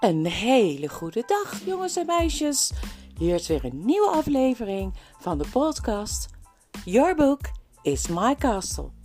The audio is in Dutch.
Een hele goede dag, jongens en meisjes. Hier is weer een nieuwe aflevering van de podcast Your Book is My Castle.